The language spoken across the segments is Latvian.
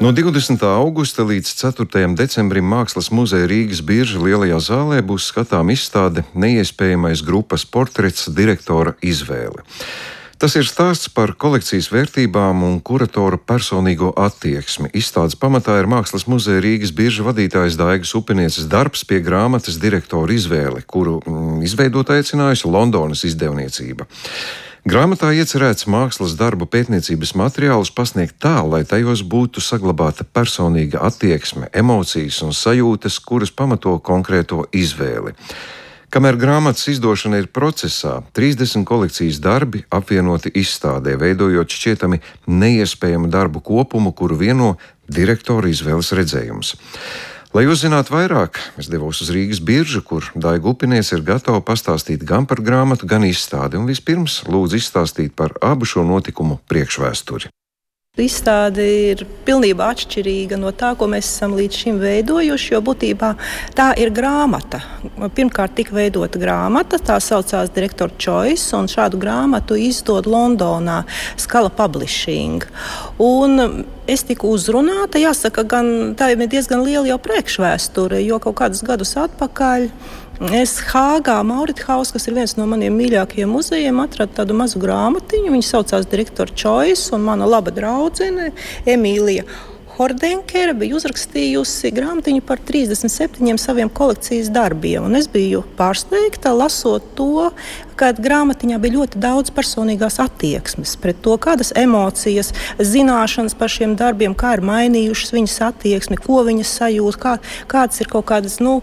No 20. augusta līdz 4. decembrim Mākslas muzeja Rīgas birža lielajā zālē būs skatām izstāde Neiespējamais grupas portrets direktora izvēle. Tas ir stāsts par kolekcijas vērtībām un kuratora personīgo attieksmi. Izstādes pamatā ir Mākslas muzeja Rīgas birža vadītājs Daigas Upinieces darbs pie grāmatas direktora izvēle, kuru mm, izveidot aicinājusi Londonas izdevniecība. Grāmatā iecerēts mākslas darbu pētniecības materiālus pasniegt tā, lai tajos būtu saglabāta personīga attieksme, emocijas un sajūtas, kuras pamato konkrēto izvēli. Kamēr grāmatas izdošana ir procesā, 30 kolekcijas darbi apvienoti izstādē, veidojot šķietami neiespējamu darbu kopumu, kuru vieno direktora izvēles redzējums. Lai uzzinātu vairāk, es devos uz Rīgas biržu, kur Daiga Upinies ir gatava pastāstīt gan par grāmatu, gan izstādi, un vispirms lūdzu izstāstīt par abu šo notikumu priekšvēsturi. Izstāde ir pilnībā atšķirīga no tā, ko mēs esam līdz šim veidojuši. Jo būtībā tā ir grāmata. Pirmkārt, tika veidota grāmata, tā saucās Director Choice, un šādu grāmatu izdod Londonā Skala Publishing. Un es tiku uzrunāta, jāsaka, gan, tā ir diezgan liela jau priekšvēsture, jo kaut kādus gadus atpakaļ Es Hāgā, Mauritihaus, kas ir viens no maniem mīļākajiem muzejiem, atradu tādu mazu grāmatiņu. Viņa saucās Direktora Choice, un mana laba draudzene Emīlija. Hordenkere bija uzrakstījusi grāmatiņu par 37 saviem kolekcijas darbiem. Es biju pārsteigta, lasot to, ka grāmatiņā bija ļoti daudz personīgās attieksmes pret to, kādas emocijas, zināšanas par šiem darbiem, kā ir mainījušas viņas attieksmi, ko viņas sajūt, kā, kādas ir kaut kādas. Nu,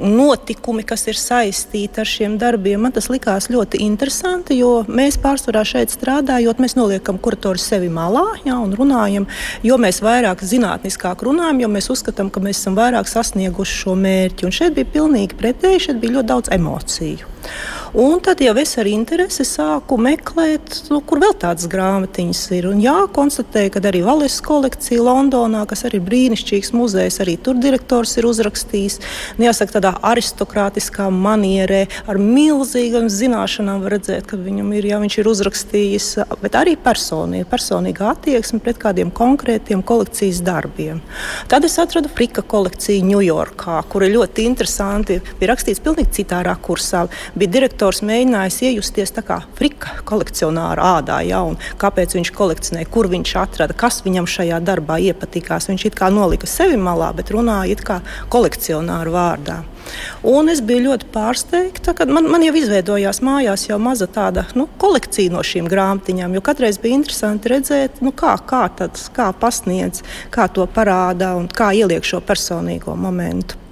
notikumi, kas ir saistīti ar šiem darbiem. Man tas likās ļoti interesanti, jo mēs pārsvarā šeit strādājot, mēs noliekam kuratoru sevi malā jā, un runājam, jo mēs vairāk zinātniskāk runājam, jo mēs uzskatām, ka mēs esam vairāk sasnieguši šo mērķi. Un šeit bija pilnīgi pretēji, šeit bija ļoti daudz emociju. Un tad jau es ar interesi sāku meklēt, nu, kur vēl tādas grāmatiņas ir. Un jā, konstatēju, ka arī Valēs kolekcija Londonā, kas arī ir brīnišķīgs muzejs, arī tur direktors ir uzrakstījis. Nu, jāsaka, tādā aristokrātiskā manierē, ar milzīgām zināšanām var redzēt, ka viņam ir, jā, viņš ir uzrakstījis, bet arī personīgi, personīga attieksme pret kādiem konkrētiem kolekcijas darbiem. Tad es atradu Frika kolekciju Ņujorkā, kur ir ļoti interesanti. Bija rakstīts pilnīgi citā rakursā. Bija direktors direktors mēģinājis iejusties tā kā frika kolekcionāra ādā, ja, un kāpēc viņš kolekcionē, kur viņš atrada, kas viņam šajā darbā iepatikās. Viņš it kā nolika sevi malā, bet runāja it kā kolekcionāra vārdā. Un es biju ļoti pārsteigta, ka man, man jau izveidojās mājās jau maza tāda nu, kolekcija no šīm grāmatiņām. Jo katreiz bija interesanti redzēt, nu, kā, kā, tad, kā pasniedz, kā to parāda un kā ieliek šo personīgo momentu.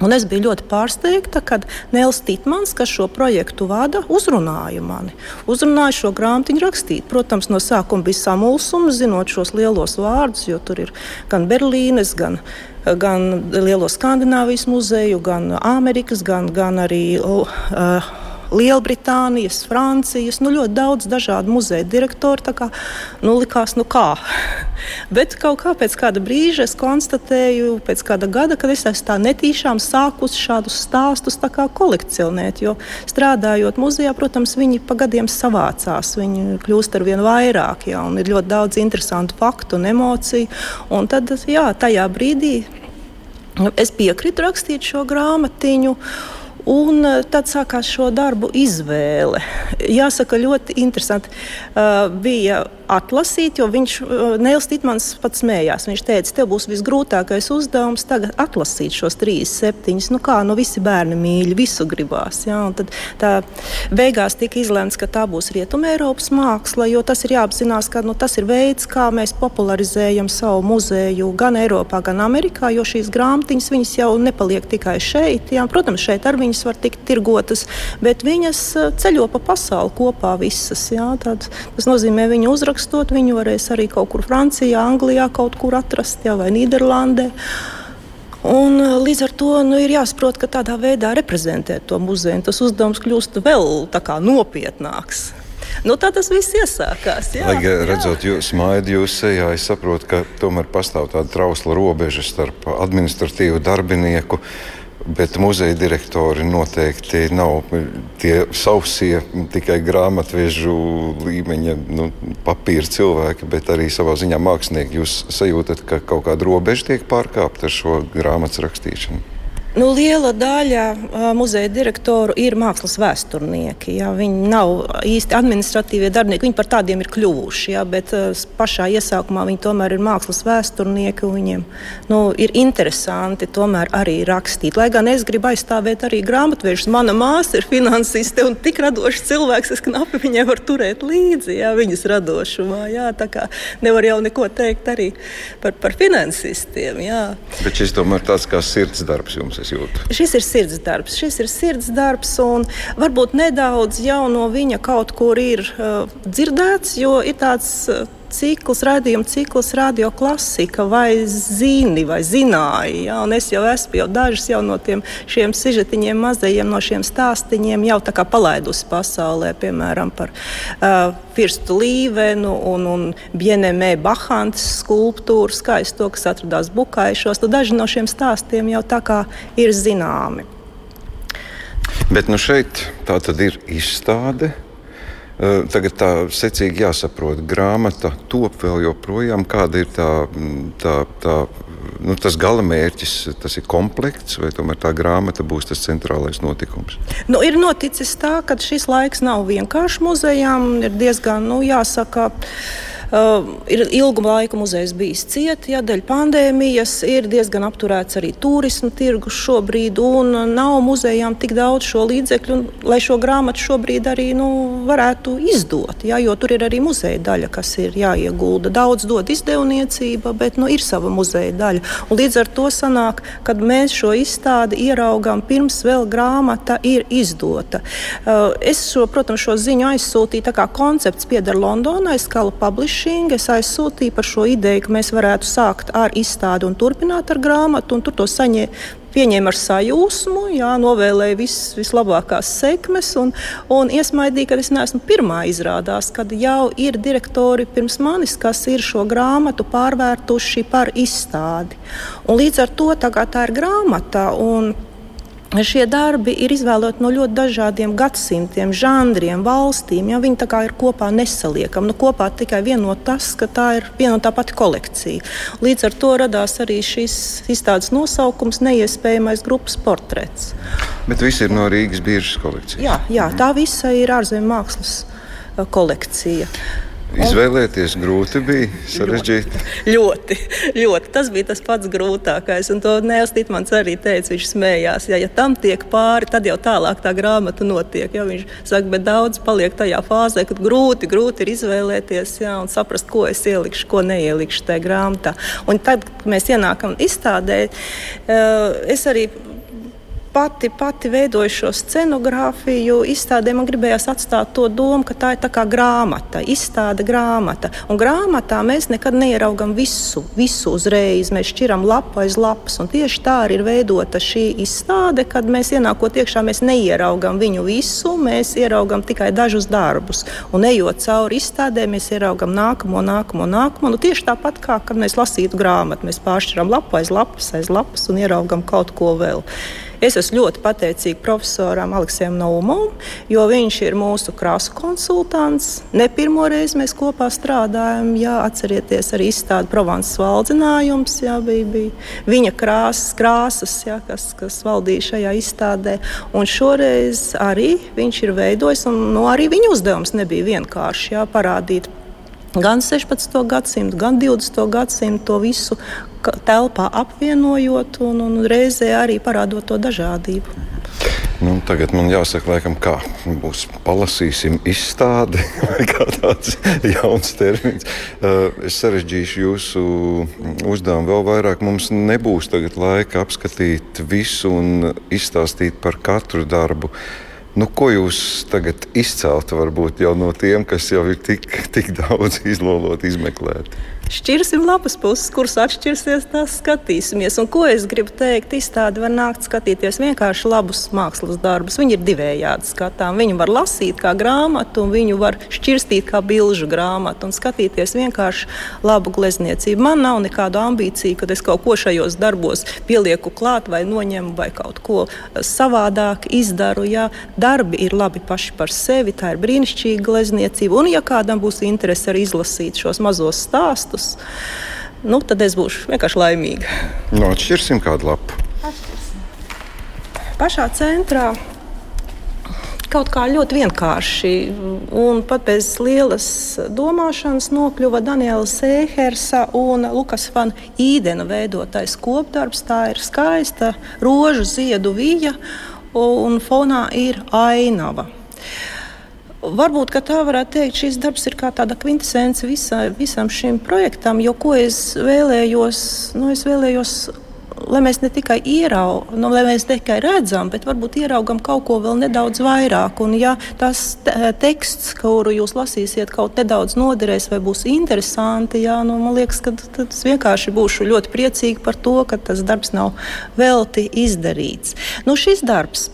Un es biju ļoti pārsteigta, kad Nēls Tītmans, kas šo projektu vada, uzrunāja mani. Uzrunāja šo grāmatiņu rakstīt. Protams, no sākuma bija samulsums, zinot šos lielos vārdus, jo tur ir gan Berlīnes, gan, gan Lielo Skandināvijas muzeju, gan Amerikas, gan, gan arī. Uh, Lielbritānijas, Francijas, nu, ļoti daudz dažādu muzeju direktoru. Kā nu, likās, nu kā. Bet kaut kā pēc kāda brīža es konstatēju, pēc kāda gada, kad es esmu tā netīšām sākusi šādus stāstus kolekcionēt. Jo strādājot muzejā, protams, viņi pa gadiem savācās, viņi kļūst ar vien vairāk, jā, un ir ļoti daudz interesantu faktu un emociju. Un tad, jā, tajā brīdī es piekritu rakstīt šo grāmatiņu. Un eh, tad sākās šo darbu izvēle. Jāsaka, ļoti interesanti. Uh, bija atlasīt, jo viņš, uh, Nēls Titmans pats smējās. Viņš teica, tev būs visgrūtākais uzdevums tagad atlasīt šos trīs, septiņus. Nu kā, nu visi bērni mīļi, visu gribās. Ja? Un tad tā beigās tika izlemts, ka tā būs Rietuma Eiropas māksla, jo tas ir jāapzinās, ka nu, tas ir veids, kā mēs popularizējam savu muzeju gan Eiropā, gan Amerikā, jo šīs grāmatiņas viņas jau nepaliek tikai šeit. Ja? Protams, šeit ar viņas var tikt tirgotas, bet viņas uh, ceļo pa pasauli kopā visas. Ja? Tad, tas nozīmē, viņu uzrakstu uzrakstot, viņu varēs arī kaut kur Francijā, Anglijā, kaut kur atrast, jā, vai Nīderlandē. Un, eh, līdz ar to nu, ir jāsaprot, ka tādā veidā reprezentēt to muzeju. Tas uzdevums kļūst vēl nopietnāks. Nu, tā tas viss iesākās. Jā, Lai redzot, jūs smaidat, jūs sejā, es saprotu, ka tomēr pastāv tāda trausla robeža starp administratīvu darbinieku Bet muzeja direktori noteikti nav tie sausie tikai grāmatvežu līmeņa nu, papīra cilvēki, bet arī savā ziņā mākslinieki. Jūs sajūtat, ka kaut kāda robeža tiek pārkāpta ar šo grāmatas rakstīšanu? Nu, liela daļa muzeja direktoru ir mākslas vēsturnieki. Jā. Viņi nav īsti administratīvie darbinieki, viņi par tādiem ir kļuvuši. Jā, bet pašā iesākumā viņi tomēr ir mākslas vēsturnieki. Viņiem nu, ir interesanti arī rakstīt. Lai gan es gribu aizstāvēt arī grāmatvežus. Mana māsa ir finansiste un tik radošs cilvēks, es knapi viņai varu turēt līdzi jā, viņas radošumā. Jā, tā kā nevar jau neko teikt arī par, par finansistiem. Jā. Bet šis tomēr tāds kā sirds darbs jums es jūtu? Šis ir sirds darbs. Šis ir sirds darbs, un varbūt nedaudz jau no viņa kaut kur ir uh, dzirdēts, jo ir tāds. Uh, cikls, raidījuma cikls, radio klasika, vai zini, vai zināji. Ja? Un es jau esmu jau dažus jau no tiem sižetiņiem, mazajiem no šiem stāstiņiem jau tā kā palaidusi pasaulē, piemēram, par uh, Firstu Līvenu un, un Bienemē Bahantas skulptūru skaisto, kas atradās Bukaišos. Tad daži no šiem stāstiem jau tā kā ir zināmi. Bet nu šeit tā tad ir izstāde tagad tā secīgi jāsaprot, grāmata top vēl joprojām. Kāda ir tā, tā, tā, nu, tas gala mērķis? Tas ir komplekts, vai tomēr tā grāmata būs tas centrālais notikums? Nu, ir noticis tā, ka šis laiks nav vienkārši muzejām. Ir diezgan, nu, jāsaka, ir ilgu laiku muzejs bijis ciet, ja dēļ pandēmijas ir diezgan apturēts arī turismu tirgus šobrīd, un nav muzejām tik daudz šo līdzekļu, lai šo grāmatu šobrīd arī nu, varētu izdot. Ja, jo tur ir arī muzeja daļa, kas ir jāiegulda. Daudz dod izdevniecība, bet nu, ir sava muzeja daļa. Un līdz ar to sanāk, kad mēs šo izstādi ieraugām pirms vēl grāmata ir izdota. Uh, es šo, protams, šo ziņu aizsūtīju tā kā koncepts pieder Londonai, Skala Publishing publishing es aizsūtīju par šo ideju, ka mēs varētu sākt ar izstādi un turpināt ar grāmatu. Tur to saņēma pieņēma ar sajūsmu, jā, novēlēja vis, vislabākās sekmes un, un iesmaidīja, ka es neesmu pirmā izrādās, kad jau ir direktori pirms manis, kas ir šo grāmatu pārvērtuši par izstādi. Un līdz ar to tā, tā ir grāmata. Un, Šie darbi ir izvēlēti no ļoti dažādiem gadsimtiem, žanriem, valstīm. Ja, viņi tā kā ir kopā nesaliekami. Nu, kopā tikai vieno tas, ka tā ir viena un tā pati kolekcija. Līdz ar to radās arī šis izstādes nosaukums Neiespējamais grupas portrets. Bet viss ir no Rīgas biržas kolekcijas. Jā, jā tā visa ir ārzemju mākslas uh, kolekcija. Izvēlēties grūti bija sarežģīti. Ļoti, ļoti. Tas bija tas pats grūtākais. Un to Nēls Tītmans arī teica. Viņš smējās, ja, ja tam tiek pāri, tad jau tālāk tā grāmata notiek. Ja, viņš saka, bet daudz paliek tajā fāzē, kad grūti, grūti ir izvēlēties ja, un saprast, ko es ielikšu, ko neielikšu tajā grāmatā. Un tad, kad mēs ienākam izstādē, es arī pati, pati veidoju šo scenogrāfiju, izstādē man gribējās atstāt to domu, ka tā ir tā kā grāmata, izstāde grāmata. Un grāmatā mēs nekad neieraugam visu, visu uzreiz. Mēs šķiram lapu aiz lapas. Un tieši tā arī ir veidota šī izstāde, kad mēs ienākot iekšā, mēs neieraugam viņu visu, mēs ieraugam tikai dažus darbus. Un ejot cauri izstādē, mēs ieraugam nākamo, nākamo, nākamo. Nu, tieši tāpat kā, kad mēs lasītu grāmatu, mēs pāršķiram lapu aiz lapas, aiz lapas un ieraugam kaut ko vēl. Es esmu ļoti pateicīga profesoram Aleksējam Naumovam, jo viņš ir mūsu krāsu konsultants. Ne pirmo reizi mēs kopā strādājam. Jā, atcerieties, arī izstāde Provanses valdzinājums. Jā, bija, bija viņa krāsas, krāsas jā, kas, kas valdīja šajā izstādē. Un šoreiz arī viņš ir veidojis, un nu, arī viņa uzdevums nebija vienkārši jā, parādīt gan 16. gadsimtu, gan 20. gadsimtu to visu telpā apvienojot un, un reizē arī parādot to dažādību. Nu, tagad man jāsaka, laikam, kā būs palasīsim izstādi kā tāds jauns termins. Uh, es sarežģīšu jūsu uzdevumu vēl vairāk. Mums nebūs tagad laika apskatīt visu un izstāstīt par katru darbu. Nu, ko jūs tagad izceltu varbūt jau no tiem, kas jau ir tik, tik daudz izloloti, izmeklēti? Šķirsim lapas puses, kuras atšķirsies, tās skatīsimies. Un ko es gribu teikt? Izstāde var nākt skatīties vienkārši labus mākslas darbus. Viņi ir divējādi skatām. Viņu var lasīt kā grāmatu, un viņu var šķirstīt kā bilžu grāmatu un skatīties vienkārši labu glezniecību. Man nav nekādu ambīciju, ka es kaut ko šajos darbos pielieku klāt vai noņemu vai kaut ko savādāk izdaru. Jā. Darbi ir labi paši par sevi, tā ir brīnišķīga glezniecība. Un, ja kādam būs interese arī izlasīt šos mazos stāstus, lapus, nu, tad es būšu vienkārši laimīga. No, nu, atšķirsim kādu lapu. Atšķirsim. Pašā centrā kaut kā ļoti vienkārši un pat bez lielas domāšanas nokļuva Daniela Sēhersa un Lukas Van Īdena veidotais kopdarbs. Tā ir skaista rožu ziedu vija un fonā ir ainava. Varbūt tā varētu teikt, šis darbs ir kā tāda kvintessence visā, visam šim projektam, jo ko es vēlējos, nu, es vēlējos lai mēs ne tikai ieraugam, nu, lai mēs ne tikai redzam, bet varbūt ieraugam kaut ko vēl nedaudz vairāk. Un, ja tas teksts, kuru jūs lasīsiet, kaut nedaudz noderēs vai būs interesanti, jā, nu, man liekas, ka es vienkārši būšu ļoti priecīga par to, ka tas darbs nav velti izdarīts. Nu, šis darbs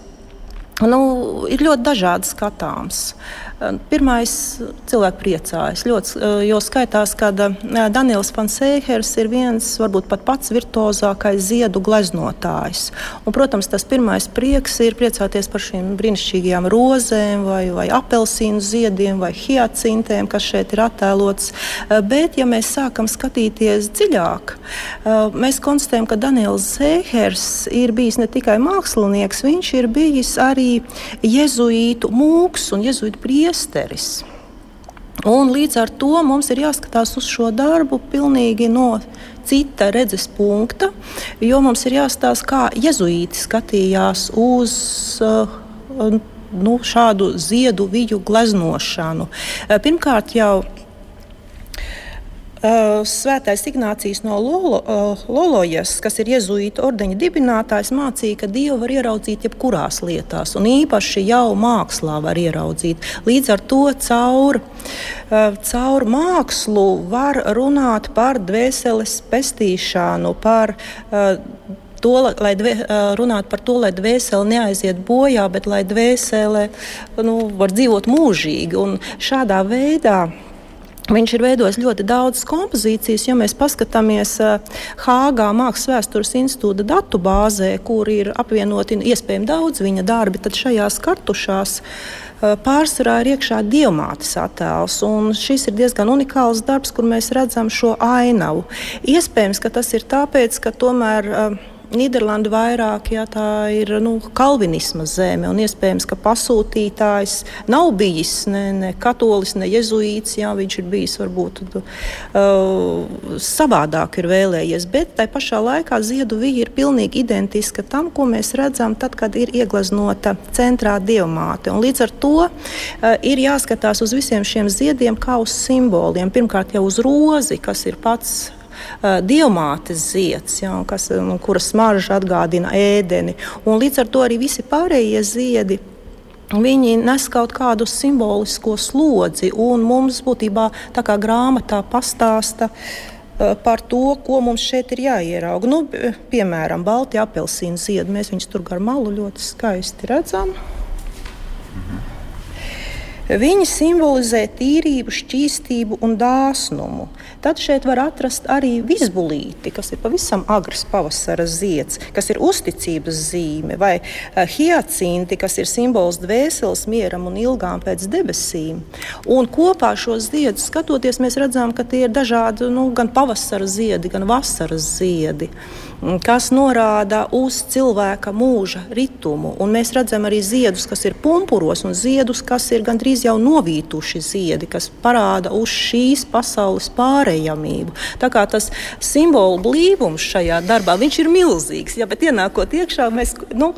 nu, ir ļoti dažādi skatāms. Pirmais cilvēks priecājas ļoti, jo skaitās, ka Daniels Pansēhers ir viens, varbūt pat pats virtuozākais ziedu gleznotājs. Un, protams, tas pirmais prieks ir priecāties par šīm brīnišķīgajām rozēm, vai, vai apelsīnu ziediem, vai hiacintēm, kas šeit ir attēlots. Bet, ja mēs sākam skatīties dziļāk, mēs konstatējam, ka Daniels Zēhers ir bijis ne tikai mākslinieks, viņš ir bijis arī jezuītu mūks un jezuītu prieks priesteris. Un līdz ar to mums ir jāskatās uz šo darbu pilnīgi no cita redzes punkta, jo mums ir jāstāsta, kā jēzuīti skatījās uz uh, nu, šādu ziedu viju gleznošanu. Pirmkārt, jau Svētais Ignācijas no Lolo, uh, Lolojas, kas ir jēzuīta ordeņa dibinātājs, mācīja, ka Dievu var ieraudzīt jebkurās lietās, un īpaši jau mākslā var ieraudzīt. Līdz ar to caur, uh, caur mākslu var runāt par dvēseles pestīšanu, par to, lai dvē, runāt par to, lai dvēsele neaiziet bojā, bet lai dvēsele nu, var dzīvot mūžīgi. Un šādā veidā Viņš ir veidojis ļoti daudzas kompozīcijas. Ja mēs paskatāmies Hāgā Mākslas vēstures institūta datu bāzē, kur ir apvienoti iespējami daudz viņa darbi, tad šajās kartušās pārsvarā ir iekšā diamātes attēls. Šis ir diezgan unikāls darbs, kur mēs redzam šo ainavu. Iespējams, ka tas ir tāpēc, ka tomēr. Nīderlanda vairāk jā, ir nu, kalvinisma zeme. Iespējams, ka pasūtītājs nav bijis ne, ne katolis, ne jezuīts. Jā, viņš ir bijis varbūt uh, savādāk ir vēlējies. Bet tajā pašā laikā ziedu vija ir pilnīgi identiska tam, ko mēs redzam tad, kad ir iegleznota centrā diamāte. Līdz ar to uh, ir jāskatās uz visiem šiem ziediem kā uz simboliem. Pirmkārt, jau uz rozi, kas ir pats uh, diamātes zieds, ja, kas, um, kuras smarža atgādina ēdeni. Un līdz ar to arī visi pārējie ziedi. Viņi nes kaut kādu simbolisko slodzi, un mums būtībā tā kā grāmatā pastāsta uh, par to, ko mums šeit ir jāierauga. Nu, piemēram, balti apelsīnu ziedi. Mēs viņus tur gar malu ļoti skaisti redzam. Mhm. Viņi simbolizē tīrību, šķīstību un dāsnumu. Tad šeit var atrast arī visbulīti, kas ir pavisam agrs pavasara zieds, kas ir uzticības zīme, vai uh, hiacinti, kas ir simbols dvēseles mieram un ilgām pēc debesīm. Un kopā šos ziedus skatoties, mēs redzam, ka tie ir dažādi nu, gan pavasara ziedi, gan vasaras ziedi kas norāda uz cilvēka mūža ritumu. Un mēs redzam arī ziedus, kas ir pumpuros, un ziedus, kas ir gandrīz jau novītuši ziedi, kas parāda uz šīs pasaules pārējamību. Tā kā tas simbolu blīvums šajā darbā ir milzīgs, ja, bet ienākot iekšā, mēs, nu,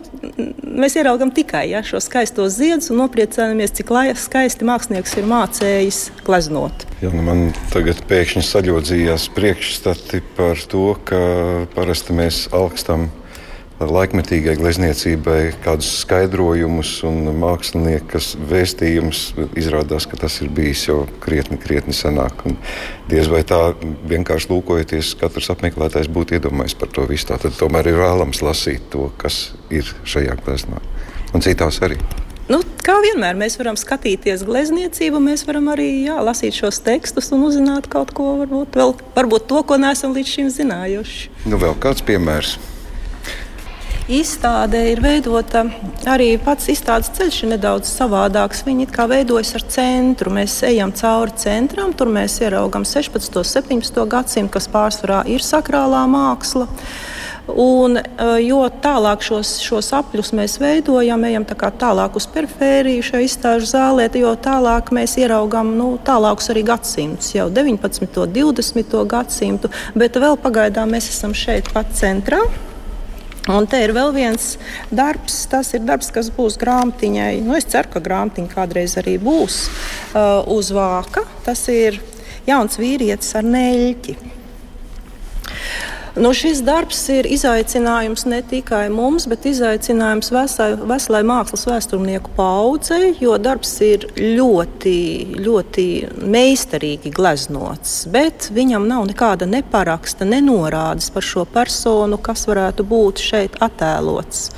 mēs ieraugam tikai ja, šo skaisto ziedus un nopriecājamies, cik skaisti mākslinieks ir mācējis gleznot. Ja, nu man tagad pēkšņi saļodzījās priekšstati par to, ka parasti mēs augstam laikmetīgai glezniecībai kādus skaidrojumus un māksliniekas vēstījumus. Izrādās, ka tas ir bijis jau krietni, krietni senāk. Un diez vai tā vienkārši lūkojoties, katrs apmeklētājs būtu iedomājies par to visu. Tad tomēr ir vēlams lasīt to, kas ir šajā gleznā. Un citās arī. Kā vienmēr, mēs varam skatīties glezniecību, mēs varam arī jā, lasīt šos tekstus un uzzināt kaut ko, varbūt, vēl, varbūt to, ko neesam līdz šim zinājuši. Nu, vēl kāds piemērs. Izstāde ir veidota arī pats izstādes ceļš ir nedaudz savādāks. Viņi kā veidojas ar centru. Mēs ejam cauri centram, tur mēs ieraugam 16. un 17. gadsimtu, kas pārsvarā ir sakrālā māksla. Un, eh, jo tālāk šos, šos apļus mēs veidojam, ejam tā tālāk uz perifēriju šajā izstāžu zālē, jo tālāk mēs ieraugām nu, tālākus arī gadsimtus, jau 19. un 20. gadsimtu, bet vēl pagaidām mēs esam šeit pat centrā. Un te ir vēl viens darbs, tas ir darbs, kas būs grāmatiņai. Nu, es ceru, ka grāmatiņa kādreiz arī būs uh, uz vāka. Tas ir jauns vīrietis ar neļķi. Nu, šis darbs ir izaicinājums ne tikai mums, bet izaicinājums vesai, veselai mākslas vēsturnieku paudzei, jo darbs ir ļoti, ļoti meistarīgi gleznots. Bet viņam nav nekāda neparaksta, nenorādes par šo personu, kas varētu būt šeit attēlots.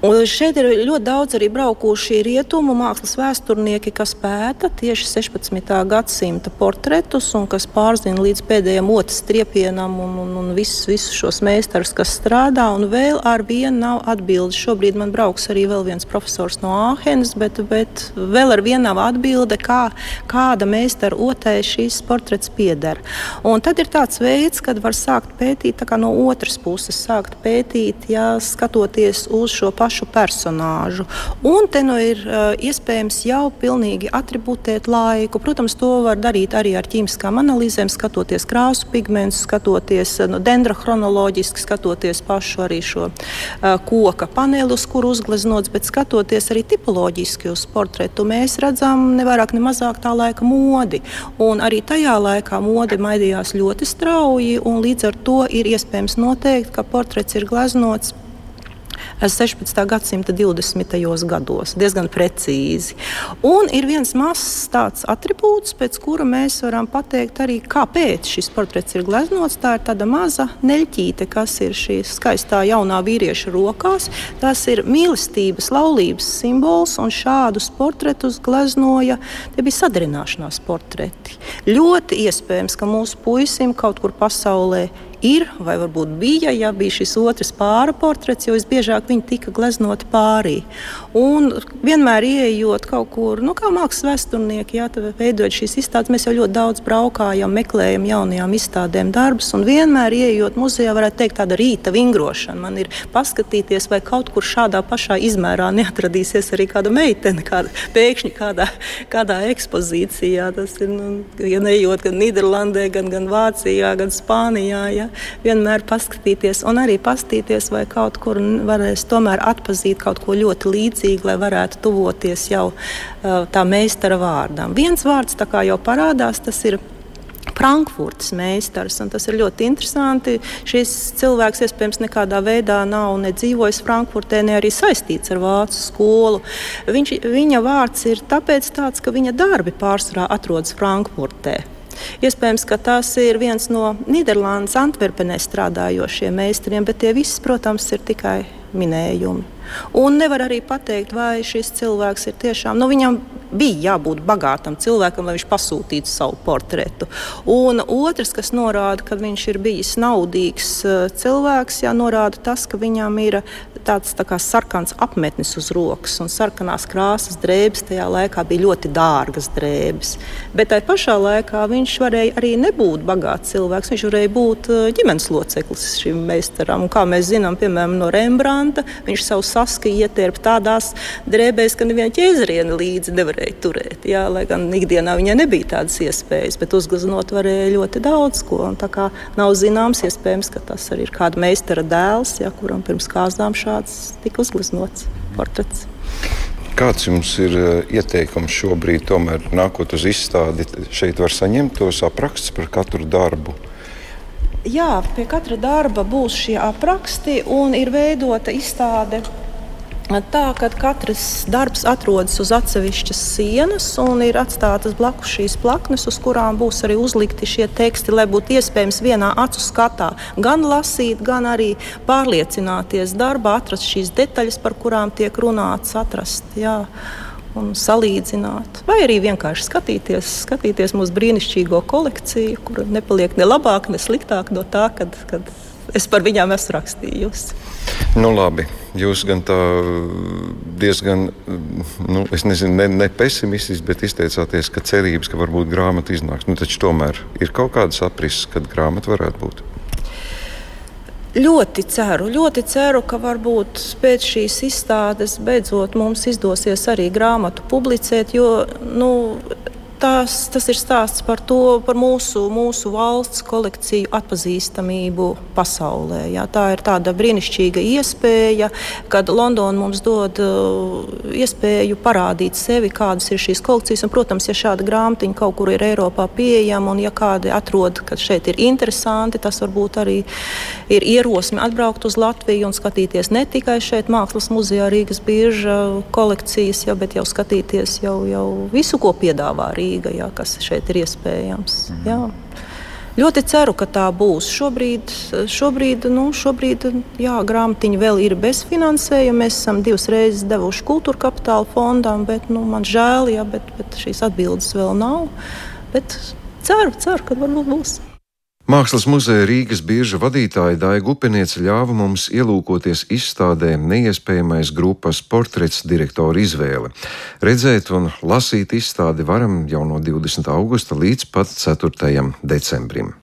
Un šeit ir ļoti daudz arī braukuši rietumu mākslas vēsturnieki, kas pēta tieši 16. gadsimta portretus un kas pārzina līdz pēdējiem otras striepienam un, un, un visus, visus šos meistarus, kas strādā. Un vēl ar vienu nav atbildes. Šobrīd man brauks arī vēl viens profesors no Āhenes, bet, bet vēl ar vienu nav atbilde, kā, kāda meistara otē šīs portrets pieder. Un tad ir tāds veids, kad var sākt pētīt no otras puses, sākt pētīt, jā, skatoties uz šo pašu pašu personāžu. Un te nu ir uh, iespējams jau pilnīgi atribūtēt laiku. Protams, to var darīt arī ar ķīmiskām analīzēm, skatoties krāsu pigmentus, skatoties uh, nu, dendrochronoloģiski, skatoties pašu arī šo uh, koka paneli, uz kuru uzgleznots, bet skatoties arī tipoloģiski uz portretu, mēs redzam ne vairāk, ne mazāk tā laika modi. Un arī tajā laikā mode maidījās ļoti strauji, un līdz ar to ir iespējams noteikt, ka portrets ir gleznots 16. gadsimta 20. gados. Diezgan precīzi. Un ir viens mazs tāds attribūts, pēc kura mēs varam pateikt arī, kāpēc šis portrets ir gleznots. Tā ir tāda maza neļķīte, kas ir šī skaistā jaunā vīrieša rokās. Tas ir mīlestības, laulības simbols, un šādus portretus gleznoja. Tie bija sadarināšanās portreti. Ļoti iespējams, ka mūsu puisim kaut kur pasaulē ir, vai varbūt bija, ja bija šis otrs pāra portrets, jo visbiežāk viņi tika gleznoti pārī. Un vienmēr ieejot kaut kur, nu, kā mākslas vēsturnieki, jā, veidojot šīs izstādes, mēs jau ļoti daudz braukājam, meklējam jaunajām izstādēm darbus, un vienmēr ieejot muzejā, varētu teikt, tāda rīta vingrošana. Man ir paskatīties, vai kaut kur šādā pašā izmērā neatradīsies arī kāda meitene, kāda, pēkšņi kādā, kādā ekspozīcijā. Tas ir, nu, ja neejot gan Nīderlandē, gan, gan Vācijā, gan Spānijā. Ja vienmēr paskatīties un arī paskatīties, vai kaut kur varēs tomēr atpazīt kaut ko ļoti līdzīgu, lai varētu tuvoties jau tā meistara vārdam. Viens vārds jau parādās, tas ir. Frankfurtas meistars. Tas ir ļoti interesanti. Šis cilvēks iespējams nekādā veidā nav ne dzīvojis Frankfurtē, ne arī saistīts ar vācu skolu. Viņš, viņa vārds ir tāpēc tāds, ka viņa darbi pārsvarā atrodas Frankfurtē. Iespējams, ka tas ir viens no Nīderlandes Antverpenē strādājošiem meistariem, bet tie visi, protams, ir tikai minējumi. Un nevar arī pateikt, vai šis cilvēks ir tiešām, nu, viņam bija jābūt bagātam cilvēkam, lai viņš pasūtītu savu portretu. Un otrs, kas norāda, ka viņš ir bijis naudīgs eh, cilvēks, jā, norāda tas, ka viņam ir tāds tā kā sarkans apmetnis uz rokas un sarkanās krāsas drēbes. Tajā laikā bija ļoti dārgas drēbes. Bet tajā pašā laikā viņš varēja arī nebūt bagāts cilvēks. Viņš varēja būt eh, ģimenes loceklis šim meistaram. Un, kā mēs zinām, piemēram, no Rembrandta, viņš savu saski ietērpa tādās drēbēs, ka neviena ķēzariena līdzi nevarēja turēt. Jā, lai gan ikdienā viņai nebija tādas iespējas, bet uzgleznot varēja ļoti daudz ko. Un, tā kā nav zināms, iespējams, ka tas arī ir kāda meistara dēls, jā, kuram pirms kāzām šāds tika uzgleznots portrets. Kāds jums ir eh, ieteikums šobrīd, tomēr nākot uz izstādi, šeit var saņemt tos aprakstus par katru darbu? Jā, pie katra darba būs šie apraksti un ir veidota izstāde Tā ka katrs darbs atrodas uz atsevišķas sienas un ir atstātas blakus šīs plaknes, uz kurām būs arī uzlikti šie teksti, lai būtu iespējams vienā acu skatā gan lasīt, gan arī pārliecināties darbā, atrast šīs detaļas, par kurām tiek runāts, atrast. Jā un salīdzināt. Vai arī vienkārši skatīties, skatīties mūsu brīnišķīgo kolekciju, kur nepaliek ne labāk, ne sliktāk no tā, kad, kad es par viņām esmu rakstījusi. Nu, labi. Jūs gan tā diezgan, nu, es nezinu, ne, ne pesimistiski, bet izteicāties, ka cerības, ka varbūt grāmata iznāks. Nu, taču tomēr ir kaut kādas aprises, kad grāmata varētu būt. Ļoti ceru, ļoti ceru, ka varbūt pēc šīs izstādes beidzot mums izdosies arī grāmatu publicēt, jo nu, tās, tas ir stāsts par to, par mūsu, mūsu valsts kolekciju atpazīstamību pasaulē. Jā. Tā ir tāda brīnišķīga iespēja, kad Londona mums dod uh, iespēju parādīt sevi, kādas ir šīs kolekcijas. Un, protams, ja šāda grāmatiņa kaut kur ir Eiropā pieejama, un ja kādi atrod, ka šeit ir interesanti, tas varbūt arī ir ierosme atbraukt uz Latviju un skatīties ne tikai šeit Mākslas muzejā Rīgas bieža kolekcijas, jau, bet jau skatīties jau, jau visu, ko piedāvā Rīga. Rīga, jā, kas šeit ir iespējams. Mhm. Jā. Ļoti ceru, ka tā būs. Šobrīd, šobrīd, nu, šobrīd jā, grāmatiņa vēl ir bez finansējuma. Mēs esam divas reizes devuši kultūra kapitāla fondam, bet nu, man žēl, jā, bet, bet šīs atbildes vēl nav. Bet ceru, ceru ka varbūt būs. Mākslas muzeja Rīgas bieža vadītāja Daiga Upeniece ļāva mums ielūkoties izstādē neiespējamais grupas portrets direktora izvēle. Redzēt un lasīt izstādi varam jau no 20. augusta līdz pat 4. decembrim.